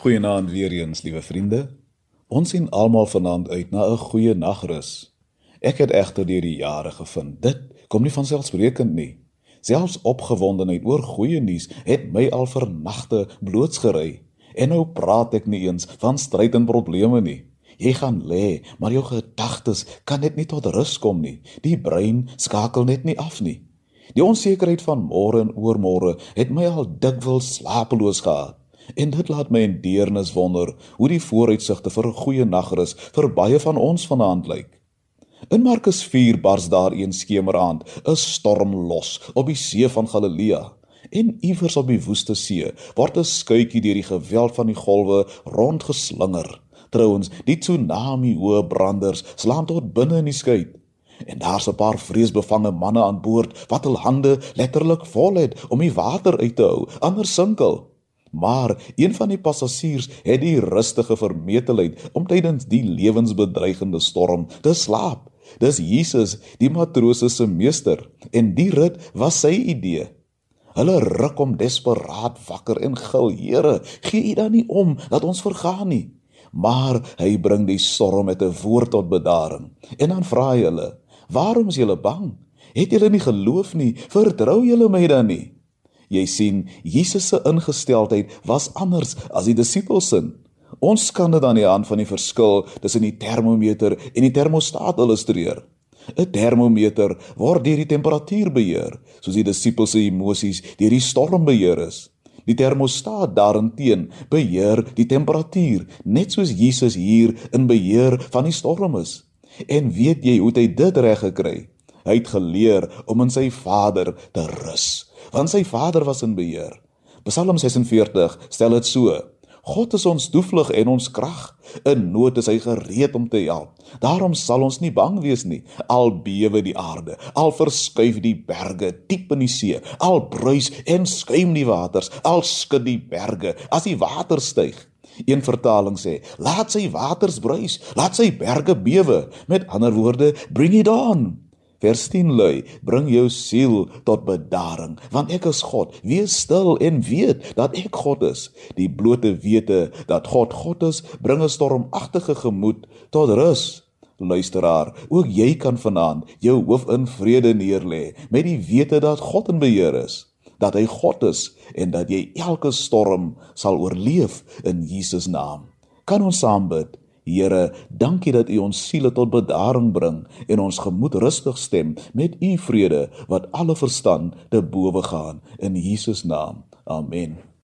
Goeienaand weer eens, liewe vriende. Ons sien almal vanaand uit na 'n goeie nagrus. Ek het egter deur die jare gevind, dit kom nie van selfsprekend nie. Selfs opgewondenheid oor goeie nuus het my al vir nagte blootsgery. En nou praat ek nie eens van stryd en probleme nie. Jy gaan lê, maar jou gedagtes kan net nie tot rus kom nie. Die brein skakel net nie af nie. Die onsekerheid van môre en oormôre het my al dikwels slapeloos gehad. En dit laat my in deernis wonder hoe die vooruitsigte vir 'n goeie nagrus vir baie van ons vanaand lyk. In Markus 4 bars daar een skemeraand 'n storm los op die see van Galilea. En iewers op die woeste see word 'n skuitjie deur die geweld van die golwe rondgeslinger. Trouwens, die tsunami hoë branders slaan tot binne in die skuit. En daar's 'n paar vreesbevange manne aan boord wat hul hande letterlik vol het om die water uit te hou, anders sinkel. Maar een van die passasiers het die rustige vermetelheid om tydens die lewensbedreigende storm te slaap. Dis Jesus, die matrose se meester, en die rit was sy idee. Hulle ruk hom desperaat wakker en gil: "Here, gee U dan nie om dat ons vergaan nie." Maar hy bring die storm met 'n woord tot bedaring. En dan vra hy hulle: "Waarom is julle bang? Het julle nie geloof nie? Vertrou julle my dan nie?" Jy sien, Jesus se ingesteldheid was anders as die disippels se. Ons kan dit aan die hand van die verskil tussen die termometer en die termostaat illustreer. 'n Termometer word deur die temperatuur beheer, soos die disippels se emosies deur die storm beheer is. Die termostaat daarenteen beheer die temperatuur, net soos Jesus hier in beheer van die storm is. En weet jy hoe hy dit reg gekry? Hy het geleer om in sy Vader te rus want sy Vader was in beheer. Psalm 46 stel dit so: God is ons toevlug en ons krag. In nood is hy gereed om te help. Daarom sal ons nie bang wees nie. Al bewe die aarde, al verskuif die berge diep in die see, al bruis en skuim die waters, al skud die berge as die water styg. Een vertaling sê: Laat sy waters bruis, laat sy berge bewe. Met ander woorde, bring it on. Vers 10 lui: Bring jou siel tot bedaring, want ek is God. Wees stil en weet dat ek God is. Die blote wete dat God God is, bring 'n stormagtige gemoed tot rus. Luisteraar, ook jy kan vanaand jou hoof in vrede neerlê met die wete dat God in beheer is, dat hy God is en dat jy elke storm sal oorleef in Jesus naam. Kan ons saam bid? Here, dankie dat U ons siele tot bedaring bring en ons gemoed rustig stem met U vrede wat alle verstand te bowe gaan in Jesus naam. Amen.